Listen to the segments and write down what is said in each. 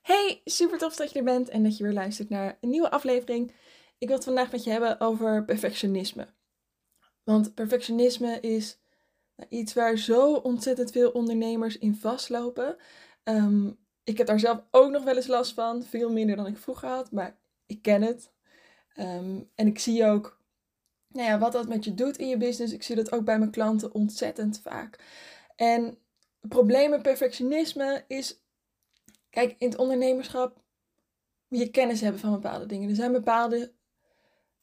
Hey, super tof dat je er bent en dat je weer luistert naar een nieuwe aflevering. Ik wil het vandaag met je hebben over perfectionisme. Want perfectionisme is nou, iets waar zo ontzettend veel ondernemers in vastlopen. Ehm, ik heb daar zelf ook nog wel eens last van, veel minder dan ik vroeger had, maar ik ken het. Ehm, en ik zie ook nou ja, wat dat met je doet in je business. Ik zie dat ook bij mijn klanten ontzettend vaak. En het probleem met perfectionisme is Kijk, in het ondernemerschap moet je kennis hebben van bepaalde dingen. Er zijn bepaalde,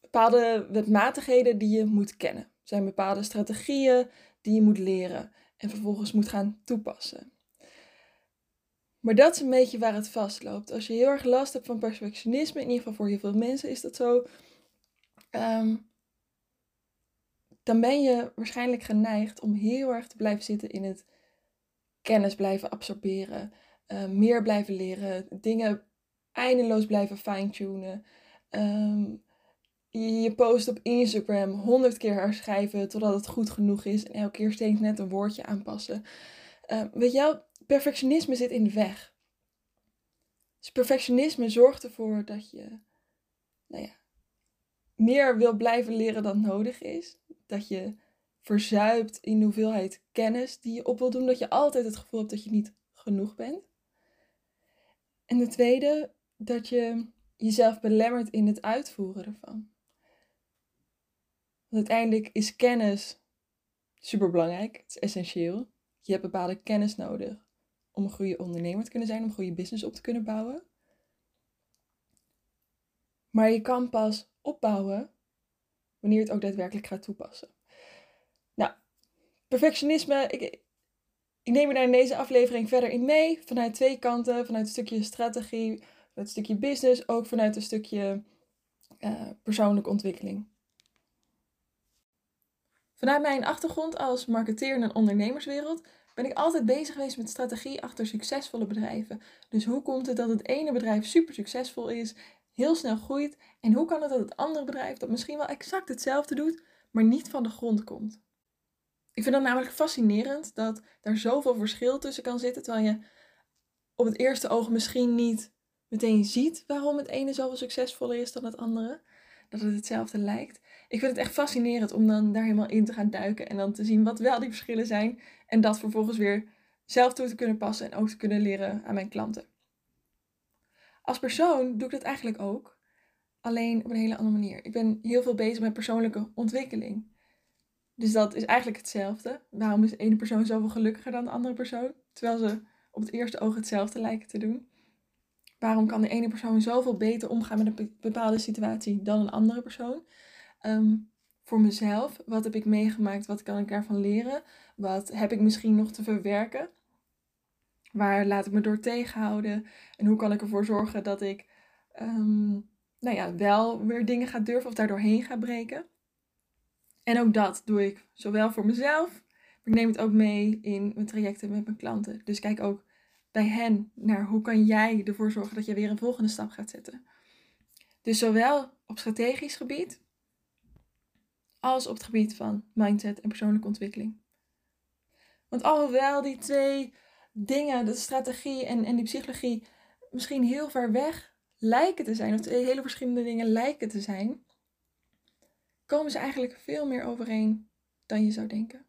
bepaalde wetmatigheden die je moet kennen. Er zijn bepaalde strategieën die je moet leren en vervolgens moet gaan toepassen. Maar dat is een beetje waar het vastloopt. Als je heel erg last hebt van perfectionisme, in ieder geval voor heel veel mensen is dat zo, ehm, dan ben je waarschijnlijk geneigd om heel erg te blijven zitten in het kennis blijven absorberen. Eh, meer blijven leren, dingen eindeloos blijven fine-tunen. Um, je post op Instagram honderd keer herschrijven totdat het goed genoeg is en elke keer steeds net een woordje aanpassen. Uh, weet je perfectionisme zit in de weg. Dus perfectionisme zorgt ervoor dat je nou ja, meer wil blijven leren dan nodig is. Dat je verzuipt in de hoeveelheid kennis die je op wil doen. Dat je altijd het gevoel hebt dat je niet genoeg bent. En de tweede, dat je jezelf belemmert in het uitvoeren ervan. Want uiteindelijk is kennis super belangrijk, het is essentieel. Je hebt bepaalde kennis nodig om een goede ondernemer te kunnen zijn, om een goede business op te kunnen bouwen. Maar je kan pas opbouwen wanneer je het ook daadwerkelijk gaat toepassen. Nou, perfectionisme, ik, ik neem je daar in deze aflevering verder in mee. Vanuit twee kanten. Vanuit een stukje strategie, een stukje business. Ook vanuit een stukje uh, persoonlijke ontwikkeling. Vanuit mijn achtergrond als marketeer in een ondernemerswereld ben ik altijd bezig geweest met strategie achter succesvolle bedrijven. Dus hoe komt het dat het ene bedrijf super succesvol is, heel snel groeit, en hoe kan het dat het andere bedrijf dat misschien wel exact hetzelfde doet, maar niet van de grond komt? Ik vind dat namelijk fascinerend dat daar zoveel verschil tussen kan zitten, terwijl je op het eerste oog misschien niet meteen ziet waarom het ene zoveel succesvoller is dan het andere. Dat het hetzelfde lijkt. Ik vind het echt fascinerend om dan daar helemaal in te gaan duiken en dan te zien wat wel die verschillen zijn en dat vervolgens weer zelf toe te kunnen passen en ook te kunnen leren aan mijn klanten. Als persoon doe ik dat eigenlijk ook, alleen op een hele andere manier. Ik ben heel veel bezig met persoonlijke ontwikkeling. Dus dat is eigenlijk hetzelfde. Waarom is de ene persoon zoveel gelukkiger dan de andere persoon? Terwijl ze op het eerste oog hetzelfde lijken te doen. Waarom kan de ene persoon zoveel beter omgaan met een bepaalde situatie dan een andere persoon? Ehm, voor mezelf, wat heb ik meegemaakt? Wat kan ik daarvan leren? Wat heb ik misschien nog te verwerken? Waar laat ik me door tegenhouden? En hoe kan ik ervoor zorgen dat ik um, nou ja, wel weer dingen ga durven of daardoorheen ga breken? En ook dat doe ik zowel voor mezelf, maar ik neem het ook mee in mijn trajecten met mijn klanten. Dus kijk ook bij hen naar hoe kan jij ervoor zorgen dat je weer een volgende stap gaat zetten. Dus zowel op strategisch gebied als op het gebied van mindset en persoonlijke ontwikkeling. Want alhoewel die twee dingen, de strategie en, en die psychologie, misschien heel ver weg lijken te zijn, of twee hele verschillende dingen lijken te zijn, komen ze eigenlijk veel meer overeen dan je zou denken.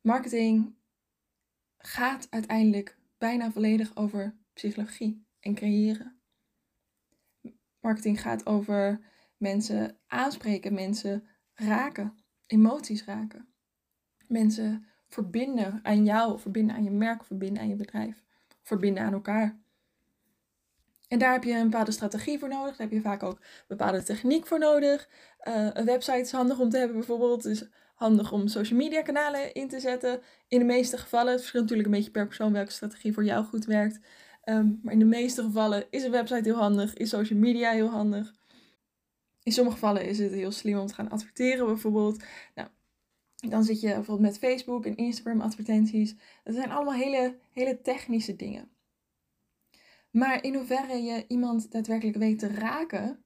Marketing gaat uiteindelijk bijna volledig over psychologie en creëren. Marketing gaat over mensen aanspreken, mensen raken, emoties raken. Mensen verbinden aan jou, verbinden aan je merk, verbinden aan je bedrijf, verbinden aan elkaar. En daar heb je een bepaalde strategie voor nodig. Daar heb je vaak ook bepaalde techniek voor nodig. Uh, een website is handig om te hebben bijvoorbeeld. Is handig om social media kanalen in te zetten. In de meeste gevallen, het verschilt natuurlijk een beetje per persoon welke strategie voor jou goed werkt. Ehm, maar in de meeste gevallen is een website heel handig, is social media heel handig. In sommige gevallen is het heel slim om te gaan adverteren bijvoorbeeld. Nou, dan zit je bijvoorbeeld met Facebook en Instagram advertenties. Dat zijn allemaal hele, hele technische dingen. Maar in hoeverre je iemand daadwerkelijk weet te raken,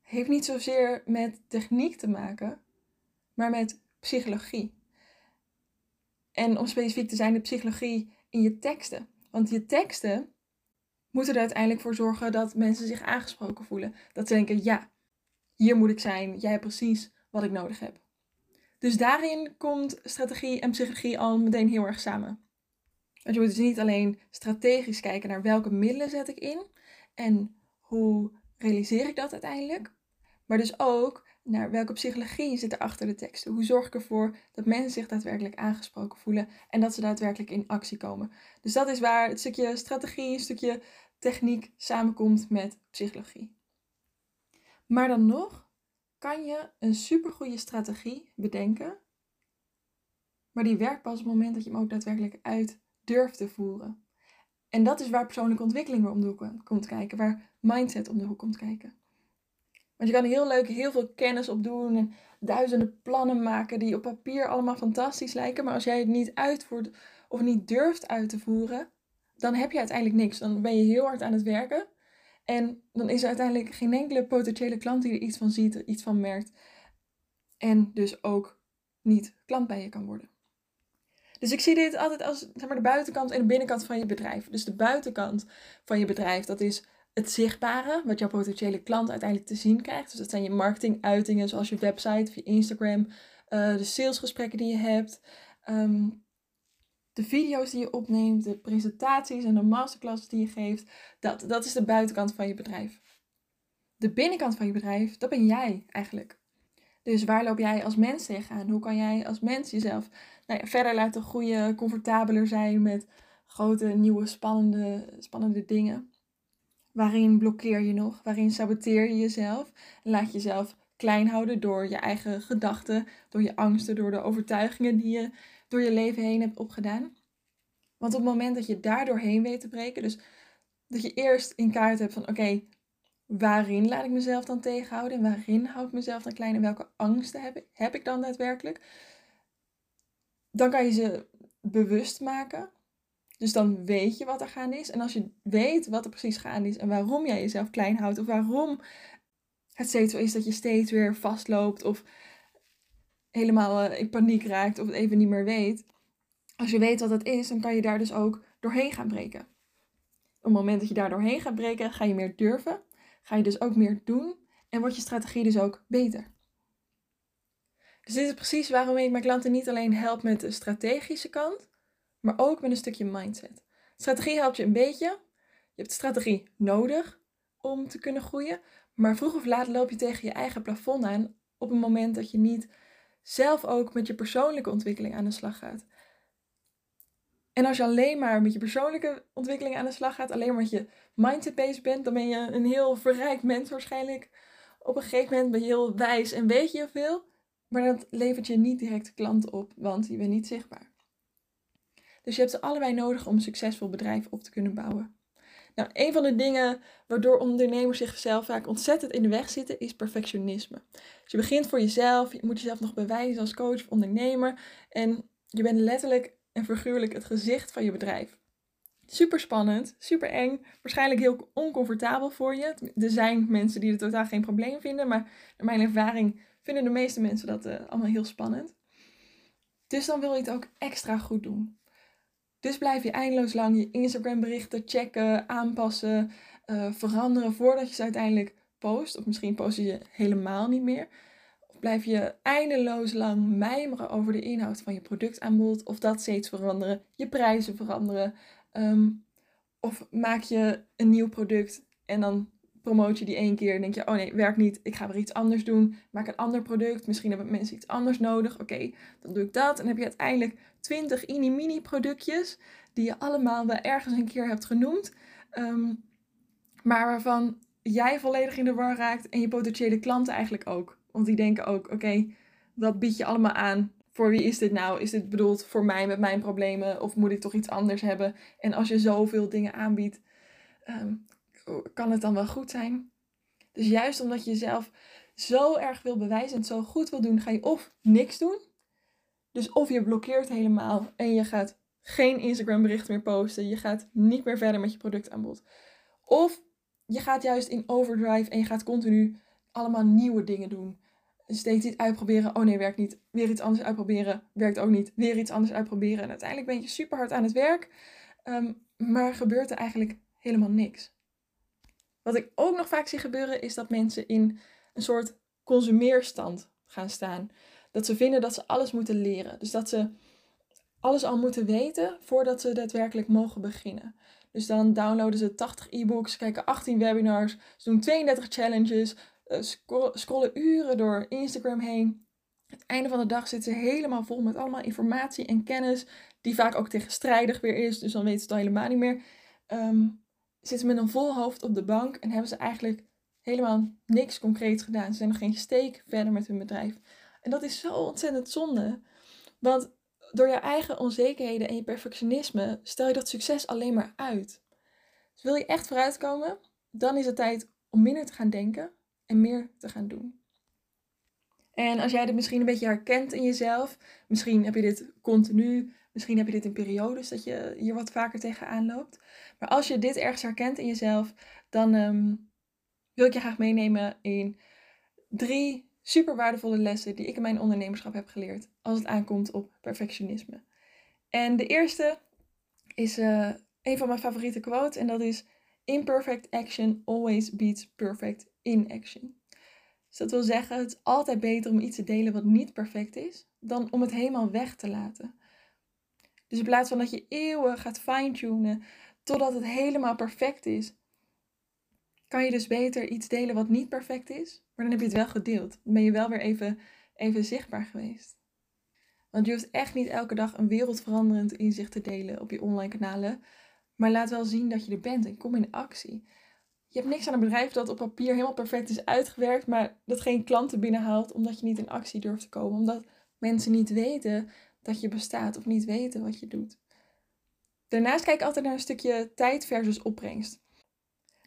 heeft niet zozeer met techniek te maken, maar met psychologie. En om specifiek te zijn, de psychologie in je teksten. Want je teksten moeten er uiteindelijk voor zorgen dat mensen zich aangesproken voelen. Dat ze denken, ja, hier moet ik zijn, jij hebt precies wat ik nodig heb. Dus daarin komt strategie en psychologie al meteen heel erg samen. Want je moet dus niet alleen strategisch kijken naar welke middelen zet ik in en hoe realiseer ik dat uiteindelijk, maar dus ook naar welke psychologie zit er achter de teksten. Hoe zorg ik ervoor dat mensen zich daadwerkelijk aangesproken voelen en dat ze daadwerkelijk in actie komen. Dus dat is waar het stukje strategie, een stukje techniek samenkomt met psychologie. Maar dan nog kan je een supergoeie strategie bedenken, maar die werkt pas op het moment dat je hem ook daadwerkelijk uit durft te voeren. En dat is waar persoonlijke ontwikkeling weer om de hoek komt kijken, waar mindset om de hoek komt kijken. Want je kan heel leuk heel veel kennis opdoen en duizenden plannen maken die op papier allemaal fantastisch lijken, maar als jij het niet uitvoert of niet durft uit te voeren, dan heb je uiteindelijk niks. Dan ben je heel hard aan het werken. En dan is er uiteindelijk geen enkele potentiële klant die er iets van ziet, iets van merkt. En dus ook niet klant bij je kan worden. Dus ik zie dit altijd als zeg maar, de buitenkant en de binnenkant van je bedrijf. Dus de buitenkant van je bedrijf, dat is het zichtbare, wat jouw potentiële klant uiteindelijk te zien krijgt. Dus dat zijn je marketinguitingen, zoals je website, je Instagram, uh, de salesgesprekken die je hebt, ehm, de video's die je opneemt, de presentaties en de masterclasses die je geeft. Dat, dat is de buitenkant van je bedrijf. De binnenkant van je bedrijf, dat ben jij eigenlijk. Dus waar loop jij als mens tegenaan? Hoe kan jij als mens jezelf nou ja, verder laten groeien, comfortabeler zijn met grote, nieuwe, spannende, spannende dingen? Waarin blokkeer je nog? Waarin saboteer je jezelf? laat jezelf klein houden door je eigen gedachten, door je angsten, door de overtuigingen die je door je leven heen hebt opgedaan. Want op het moment dat je daar doorheen weet te breken, dus dat je eerst in kaart hebt van oké, waarin laat ik mezelf dan tegenhouden en waarin houd ik mezelf dan klein en welke angsten heb ik dan daadwerkelijk, dan kan je ze bewust maken. Dus dan weet je wat er gaande is. En als je weet wat er precies gaande is en waarom jij jezelf klein houdt, of waarom het steeds zo is dat je steeds weer vastloopt of helemaal uh, in paniek raakt of het even niet meer weet. Als je weet wat dat is, dan kan je daar dus ook doorheen gaan breken. Op het moment dat je daar doorheen gaat breken, ga je meer durven. Ga je dus ook meer doen en wordt je strategie dus ook beter. Dus dit is precies waarom ik mijn klanten niet alleen help met de strategische kant, maar ook met een stukje mindset. Strategie helpt je een beetje. Je hebt strategie nodig om te kunnen groeien, maar vroeg of laat loop je tegen je eigen plafond aan op het moment dat je niet zelf ook met je persoonlijke ontwikkeling aan de slag gaat. En als je alleen maar met je persoonlijke ontwikkeling aan de slag gaat, alleen maar met je mindset bezig bent, dan ben je een heel verrijkt mens waarschijnlijk. Op een gegeven moment ben je heel wijs en weet je veel, maar dat levert je niet direct klanten op, want je bent niet zichtbaar. Dus je hebt ze allebei nodig om een succesvol bedrijf op te kunnen bouwen. Nou, een van de dingen waardoor ondernemers zichzelf vaak ontzettend in de weg zitten, is perfectionisme. Dus je begint voor jezelf, je moet jezelf nog bewijzen als coach of ondernemer. En je bent letterlijk en figuurlijk het gezicht van je bedrijf. Super spannend, super eng, waarschijnlijk heel oncomfortabel voor je. Er zijn mensen die er totaal geen probleem vinden, maar naar mijn ervaring vinden de meeste mensen dat uh, allemaal heel spannend. Dus dan wil je het ook extra goed doen. Dus blijf je eindeloos lang je Instagram berichten checken, aanpassen, uh, veranderen voordat je ze uiteindelijk post. Of misschien post je helemaal niet meer. Of blijf je eindeloos lang mijmeren over de inhoud van je productaanbod. Of dat steeds veranderen, je prijzen veranderen. Ehm, of maak je een nieuw product en dan promoot je die één keer en denk je, oh nee, werkt niet, ik ga weer iets anders doen. Maak een ander product, misschien hebben mensen iets anders nodig. Oké, dan doe ik dat. En heb je uiteindelijk 20 mini-mini productjes die je allemaal wel ergens een keer hebt genoemd. Ehm, maar waarvan jij volledig in de war raakt en je potentiële klanten eigenlijk ook. Want die denken ook, oké, wat bied je allemaal aan? Voor wie is dit nou? Is dit bedoeld voor mij met mijn problemen? Of moet ik toch iets anders hebben? En als je zoveel dingen aanbiedt, ehm, kan het dan wel goed zijn? Dus juist omdat je jezelf zo erg wil bewijzen en zo goed wil doen, ga je of niks doen. Dus of je blokkeert helemaal en je gaat geen Instagram bericht meer posten. Je gaat niet meer verder met je productaanbod. Of je gaat juist in overdrive en je gaat continu allemaal nieuwe dingen doen. Steeds iets uitproberen. Oh nee, werkt niet. Weer iets anders uitproberen. Werkt ook niet. Weer iets anders uitproberen. En uiteindelijk ben je super hard aan het werk. Um, maar gebeurt er eigenlijk helemaal niks. Wat ik ook nog vaak zie gebeuren is dat mensen in een soort consumeerstand gaan staan. Dat ze vinden dat ze alles moeten leren. Dus dat ze alles al moeten weten voordat ze daadwerkelijk mogen beginnen. Dus dan downloaden ze 80 e-books, kijken 18 webinars, ze doen 32 challenges, uh, scrollen uren door Instagram heen. Het einde van de dag zitten ze helemaal vol met allemaal informatie en kennis, die vaak ook tegenstrijdig weer is, dus dan weten ze het al helemaal niet meer. Um, zitten met een vol hoofd op de bank en hebben ze eigenlijk helemaal niks concreets gedaan. Ze zijn nog geen steek verder met hun bedrijf. En dat is zo ontzettend zonde. Want door je eigen onzekerheden en je perfectionisme stel je dat succes alleen maar uit. Dus wil je echt vooruitkomen, dan is het tijd om minder te gaan denken en meer te gaan doen. En als jij dit misschien een beetje herkent in jezelf, misschien heb je dit continu, misschien heb je dit in periodes dat je hier wat vaker tegenaan loopt. Maar als je dit ergens herkent in jezelf, dan ehm, wil ik je graag meenemen in drie super waardevolle lessen die ik in mijn ondernemerschap heb geleerd als het aankomt op perfectionisme. En de eerste is uh, een van mijn favoriete quotes en dat is imperfect action always beats perfect inaction. Dus dat wil zeggen, het is altijd beter om iets te delen wat niet perfect is, dan om het helemaal weg te laten. Dus in plaats van dat je eeuwen gaat fine-tunen totdat het helemaal perfect is, kan je dus beter iets delen wat niet perfect is, maar dan heb je het wel gedeeld. Dan ben je wel weer even, even zichtbaar geweest. Want je hoeft echt niet elke dag een wereldveranderend inzicht te delen op je online kanalen. Maar laat wel zien dat je er bent en kom in actie. Je hebt niks aan een bedrijf dat op papier helemaal perfect is uitgewerkt, maar dat geen klanten binnenhaalt omdat je niet in actie durft te komen. Omdat mensen niet weten dat je bestaat of niet weten wat je doet. Daarnaast kijk ik altijd naar een stukje tijd versus opbrengst.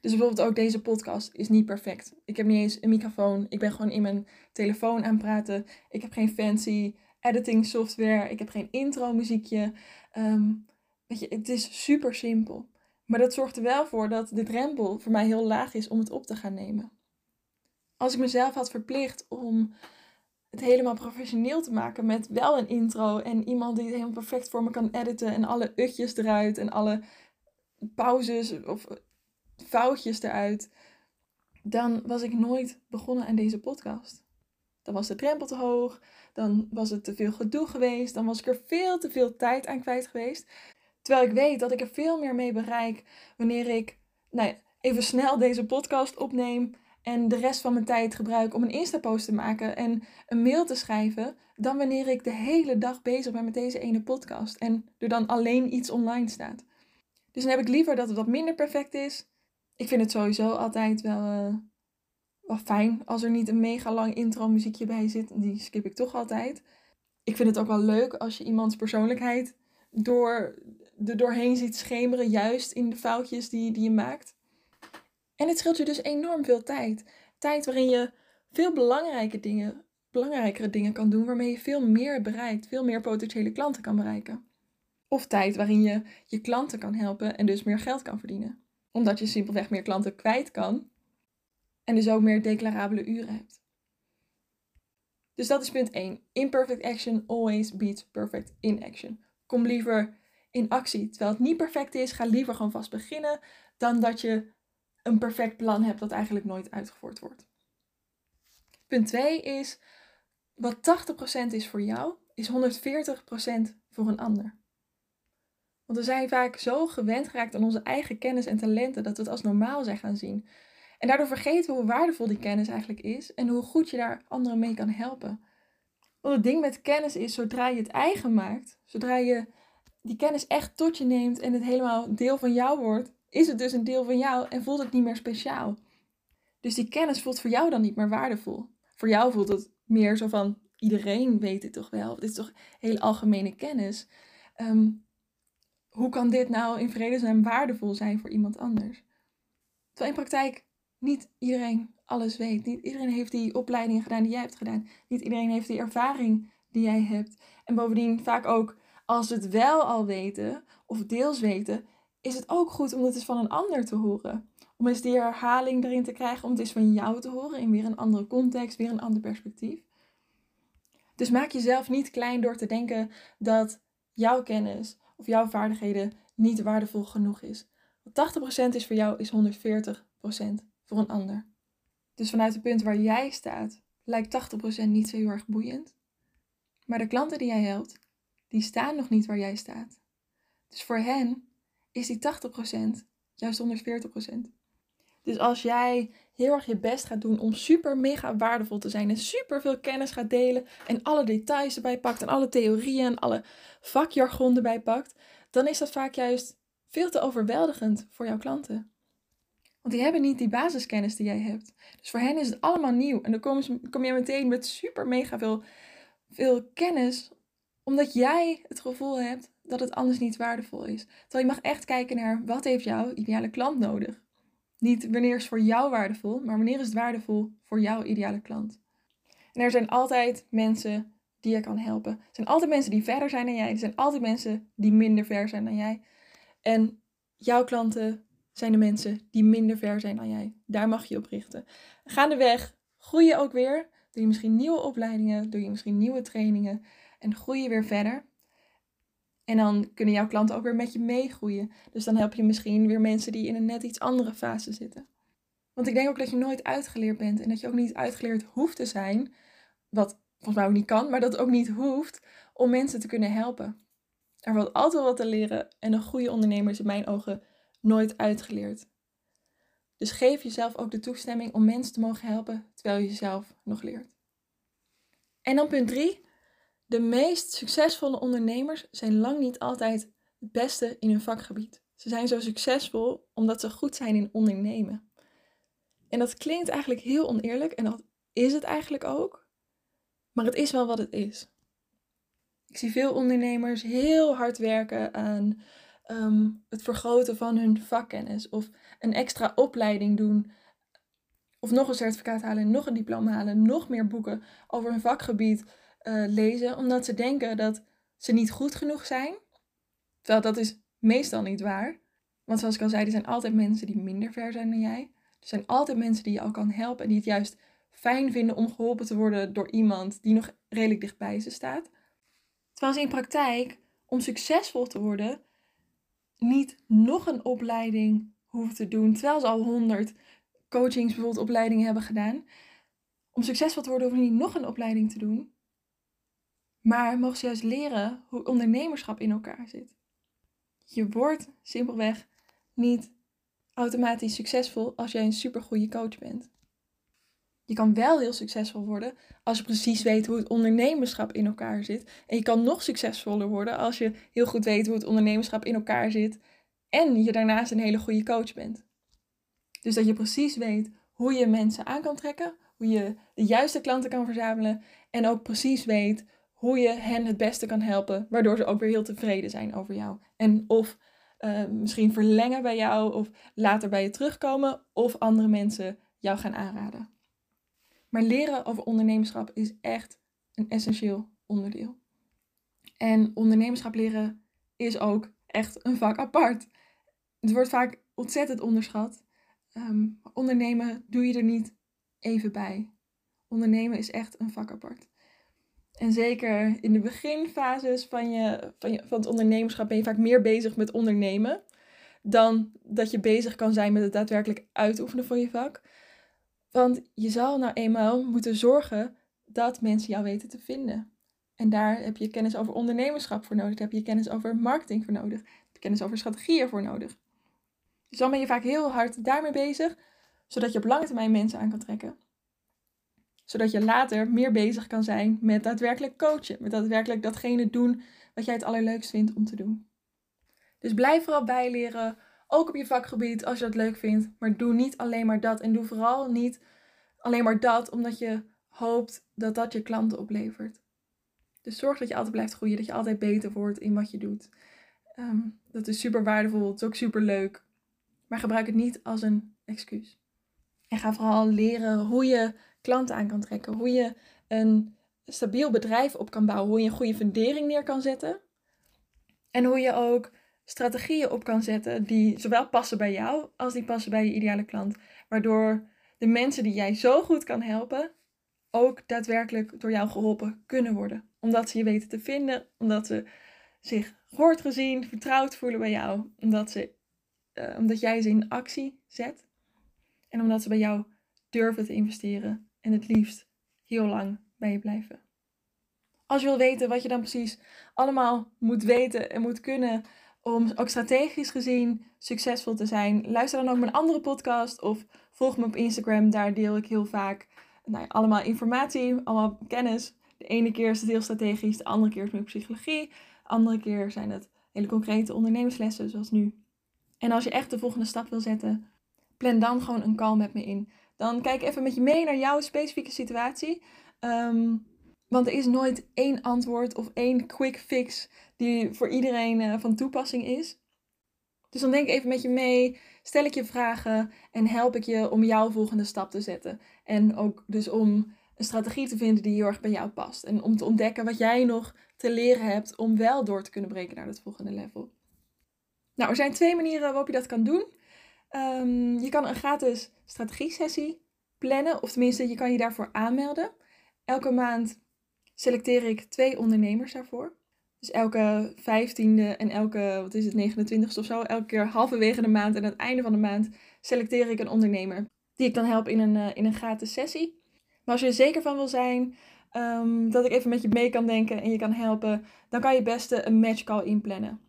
Dus bijvoorbeeld ook deze podcast is niet perfect. Ik heb niet eens een microfoon. Ik ben gewoon in mijn telefoon aan het praten. Ik heb geen fancy editing software. Ik heb geen intro muziekje. Ehm, weet je, het is super simpel. Maar dat zorgt er wel voor dat de drempel voor mij heel laag is om het op te gaan nemen. Als ik mezelf had verplicht om het helemaal professioneel te maken met wel een intro en iemand die het helemaal perfect voor me kan editen en alle utjes eruit en alle pauzes of foutjes eruit, dan was ik nooit begonnen aan deze podcast. Dan was de drempel te hoog, dan was het te veel gedoe geweest, dan was ik er veel te veel tijd aan kwijt geweest. Terwijl ik weet dat ik er veel meer mee bereik wanneer ik nou ja, even snel deze podcast opneem en de rest van mijn tijd gebruik om een Insta-post te maken en een mail te schrijven, dan wanneer ik de hele dag bezig ben met deze ene podcast en er dan alleen iets online staat. Dus dan heb ik liever dat het wat minder perfect is, ik vind het sowieso altijd wel, wel fijn als er niet een mega lang intro muziekje bij zit. Die skip ik toch altijd. Ik vind het ook wel leuk als je iemands persoonlijkheid door, er doorheen ziet schemeren, juist in de foutjes die, die je maakt. En het scheelt je dus enorm veel tijd. Tijd waarin je veel belangrijke dingen, belangrijkere dingen kan doen, waarmee je veel meer bereikt, veel meer potentiële klanten kan bereiken. Of tijd waarin je je klanten kan helpen en dus meer geld kan verdienen omdat je simpelweg meer klanten kwijt kan. En dus ook meer declarabele uren hebt. Dus dat is punt 1. Imperfect action always beats perfect inaction. Kom liever in actie. Terwijl het niet perfect is, ga liever gewoon vast beginnen. Dan dat je een perfect plan hebt dat eigenlijk nooit uitgevoerd wordt. Punt 2 is, wat 80% is voor jou, is 140% voor een ander. Want we zijn vaak zo gewend geraakt aan onze eigen kennis en talenten dat we het als normaal zijn gaan zien. En daardoor vergeten we hoe waardevol die kennis eigenlijk is en hoe goed je daar anderen mee kan helpen. Want het ding met kennis is, zodra je het eigen maakt, zodra je die kennis echt tot je neemt en het helemaal deel van jou wordt, is het dus een deel van jou en voelt het niet meer speciaal. Dus die kennis voelt voor jou dan niet meer waardevol. Voor jou voelt het meer zo van, iedereen weet het toch wel. Dit is toch hele algemene kennis. Um, hoe kan dit nou in vredesnaam waardevol zijn voor iemand anders? Terwijl in praktijk niet iedereen alles weet. Niet iedereen heeft die opleidingen gedaan die jij hebt gedaan. Niet iedereen heeft die ervaring die jij hebt. En bovendien vaak ook als we het wel al weten of deels weten, is het ook goed om het eens van een ander te horen. Om eens die herhaling erin te krijgen, om het eens van jou te horen in weer een andere context, weer een ander perspectief. Dus maak jezelf niet klein door te denken dat jouw kennis of jouw vaardigheden niet waardevol genoeg is. Wat 80% is voor jou, is 140% voor een ander. Dus vanuit het punt waar jij staat, lijkt 80% niet zo heel erg boeiend. Maar de klanten die jij helpt, die staan nog niet waar jij staat. Dus voor hen is die 80% juist 140%. Dus als jij heel erg je best gaat doen om super mega waardevol te zijn en super veel kennis gaat delen en alle details erbij pakt en alle theorieën en alle vakjargon erbij pakt, dan is dat vaak juist veel te overweldigend voor jouw klanten. Want die hebben niet die basiskennis die jij hebt. Dus voor hen is het allemaal nieuw. En dan kom, kom je meteen met super mega veel, veel kennis, omdat jij het gevoel hebt dat het anders niet waardevol is. Terwijl je mag echt kijken naar wat heeft jouw ideale klant nodig. Niet wanneer is voor jou waardevol, maar wanneer is het waardevol voor jouw ideale klant. En er zijn altijd mensen die je kan helpen. Er zijn altijd mensen die verder zijn dan jij. Er zijn altijd mensen die minder ver zijn dan jij. En jouw klanten zijn de mensen die minder ver zijn dan jij. Daar mag je op richten. Gaandeweg groei je ook weer. Doe je misschien nieuwe opleidingen, doe je misschien nieuwe trainingen en groei je weer verder. En dan kunnen jouw klanten ook weer met je meegroeien. Dus dan help je misschien weer mensen die in een net iets andere fase zitten. Want ik denk ook dat je nooit uitgeleerd bent en dat je ook niet uitgeleerd hoeft te zijn, wat volgens mij ook niet kan, maar dat ook niet hoeft om mensen te kunnen helpen. Er valt altijd wat te leren en een goede ondernemer is in mijn ogen nooit uitgeleerd. Dus geef jezelf ook de toestemming om mensen te mogen helpen terwijl je zelf nog leert. En dan punt 3. De meest succesvolle ondernemers zijn lang niet altijd het beste in hun vakgebied. Ze zijn zo succesvol omdat ze goed zijn in ondernemen. En dat klinkt eigenlijk heel oneerlijk en dat is het eigenlijk ook. Maar het is wel wat het is. Ik zie veel ondernemers heel hard werken aan ehm, het vergroten van hun vakkennis of een extra opleiding doen. Of nog een certificaat halen, nog een diploma halen, nog meer boeken over hun vakgebied uh, lezen, omdat ze denken dat ze niet goed genoeg zijn. Terwijl dat is meestal niet waar. Want zoals ik al zei, er zijn altijd mensen die minder ver zijn dan jij. Er zijn altijd mensen die je al kan helpen en die het juist fijn vinden om geholpen te worden door iemand die nog redelijk dichtbij ze staat. Terwijl ze in praktijk, om succesvol te worden, niet nog een opleiding hoeven te doen. Terwijl ze al honderd coachings, bijvoorbeeld opleidingen hebben gedaan. Om succesvol te worden hoeven ze niet nog een opleiding te doen. Maar mogen ze juist leren hoe ondernemerschap in elkaar zit. Je wordt simpelweg niet automatisch succesvol als jij een supergoeie coach bent. Je kan wel heel succesvol worden als je precies weet hoe het ondernemerschap in elkaar zit. En je kan nog succesvoller worden als je heel goed weet hoe het ondernemerschap in elkaar zit. En je daarnaast een hele goede coach bent. Dus dat je precies weet hoe je mensen aan kan trekken, hoe je de juiste klanten kan verzamelen en ook precies weet hoe je hen het beste kan helpen, waardoor ze ook weer heel tevreden zijn over jou. En of uh, misschien verlengen bij jou, of later bij je terugkomen, of andere mensen jou gaan aanraden. Maar leren over ondernemerschap is echt een essentieel onderdeel. En ondernemerschap leren is ook echt een vak apart. Het wordt vaak ontzettend onderschat. Um, ondernemen doe je er niet even bij. Ondernemen is echt een vak apart. En zeker in de beginfases van, je, van, je, van het ondernemerschap ben je vaak meer bezig met ondernemen dan dat je bezig kan zijn met het daadwerkelijk uitoefenen van je vak. Want je zal nou eenmaal moeten zorgen dat mensen jou weten te vinden. En daar heb je kennis over ondernemerschap voor nodig. Daar heb je kennis over marketing voor nodig. Heb je kennis over strategieën voor nodig. Dus dan ben je vaak heel hard daarmee bezig, zodat je op lange termijn mensen aan kan trekken zodat je later meer bezig kan zijn met daadwerkelijk coachen. Met daadwerkelijk datgene doen wat jij het allerleukst vindt om te doen. Dus blijf vooral bijleren. Ook op je vakgebied als je dat leuk vindt. Maar doe niet alleen maar dat. En doe vooral niet alleen maar dat omdat je hoopt dat dat je klanten oplevert. Dus zorg dat je altijd blijft groeien. Dat je altijd beter wordt in wat je doet. Ehm, dat is super waardevol. Het is ook super leuk. Maar gebruik het niet als een excuus. En ga vooral leren hoe je klanten aan kan trekken. Hoe je een stabiel bedrijf op kan bouwen. Hoe je een goede fundering neer kan zetten. En hoe je ook strategieën op kan zetten die zowel passen bij jou als die passen bij je ideale klant. Waardoor de mensen die jij zo goed kan helpen ook daadwerkelijk door jou geholpen kunnen worden. Omdat ze je weten te vinden, omdat ze zich gehoord gezien, vertrouwd voelen bij jou. Omdat ze eh, omdat jij ze in actie zet. En omdat ze bij jou durven te investeren en het liefst heel lang bij je blijven. Als je wil weten wat je dan precies allemaal moet weten en moet kunnen om ook strategisch gezien succesvol te zijn, luister dan ook mijn andere podcast of volg me op Instagram. Daar deel ik heel vaak nou ja, allemaal informatie, allemaal kennis. De ene keer is het heel strategisch, de andere keer is het psychologie, de andere keer zijn het hele concrete ondernemerslessen zoals nu. En als je echt de volgende stap wil zetten, plan dan gewoon een call met me in. Dan kijk even met je mee naar jouw specifieke situatie. Ehm, want er is nooit één antwoord of één quick fix die voor iedereen uh, van toepassing is. Dus dan denk even met je mee, stel ik je vragen en help ik je om jouw volgende stap te zetten. En ook dus om een strategie te vinden die heel erg bij jou past. En om te ontdekken wat jij nog te leren hebt om wel door te kunnen breken naar het volgende level. Nou, er zijn twee manieren waarop je dat kan doen. Um, je kan een gratis strategie-sessie plannen, of tenminste, je kan je daarvoor aanmelden. Elke maand selecteer ik twee ondernemers daarvoor. Dus elke vijftiende en elke, wat is het, 29ste of zo, elke keer halverwege de maand en aan het einde van de maand selecteer ik een ondernemer. Die ik dan help in een, uh, in een gratis sessie. Maar als je er zeker van wil zijn um, dat ik even met je mee kan denken en je kan helpen, dan kan je beste een matchcall inplannen.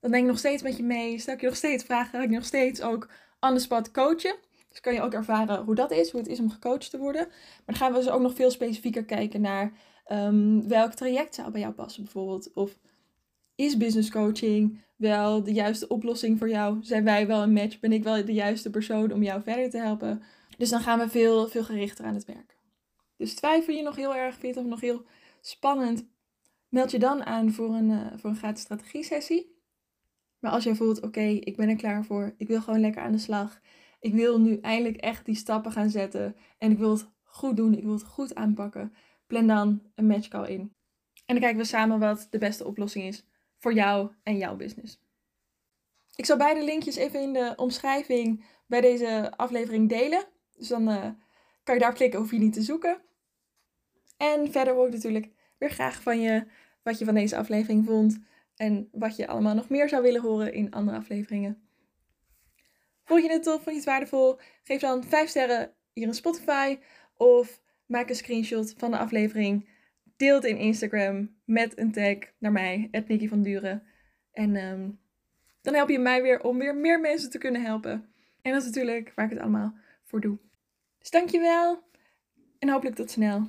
Dan denk ik nog steeds met je mee, stel ik je nog steeds vragen, ga ik nog steeds ook on coachen. Dus kan je ook ervaren hoe dat is, hoe het is om gecoacht te worden. Maar dan gaan we dus ook nog veel specifieker kijken naar um, welk traject zou bij jou passen bijvoorbeeld. Of is business coaching wel de juiste oplossing voor jou? Zijn wij wel een match? Ben ik wel de juiste persoon om jou verder te helpen? Dus dan gaan we veel, veel gerichter aan het werk. Dus twijfel je nog heel erg, vind het nog heel spannend? Meld je dan aan voor een, uh, voor een gratis strategie sessie. Maar als jij voelt, oké, ik ben er klaar voor. Ik wil gewoon lekker aan de slag. Ik wil nu eindelijk echt die stappen gaan zetten. En ik wil het goed doen. Ik wil het goed aanpakken. Plan dan een matchcall in. En dan kijken we samen wat de beste oplossing is voor jou en jouw business. Ik zal beide linkjes even in de omschrijving bij deze aflevering delen. Dus dan uh, kan je daar klikken, hoef je niet te zoeken. En verder hoor ik natuurlijk weer graag van je wat je van deze aflevering vond. En wat je allemaal nog meer zou willen horen in andere afleveringen. Vond je het tof? Vond je het waardevol? Geef dan 5 sterren hier in Spotify. Of maak een screenshot van de aflevering. Deel het in Instagram met een tag naar mij, Nicky van Duren. En um, dan help je mij weer om weer meer mensen te kunnen helpen. En dat is natuurlijk waar ik het allemaal voor doe. Dus dankjewel en hopelijk tot snel.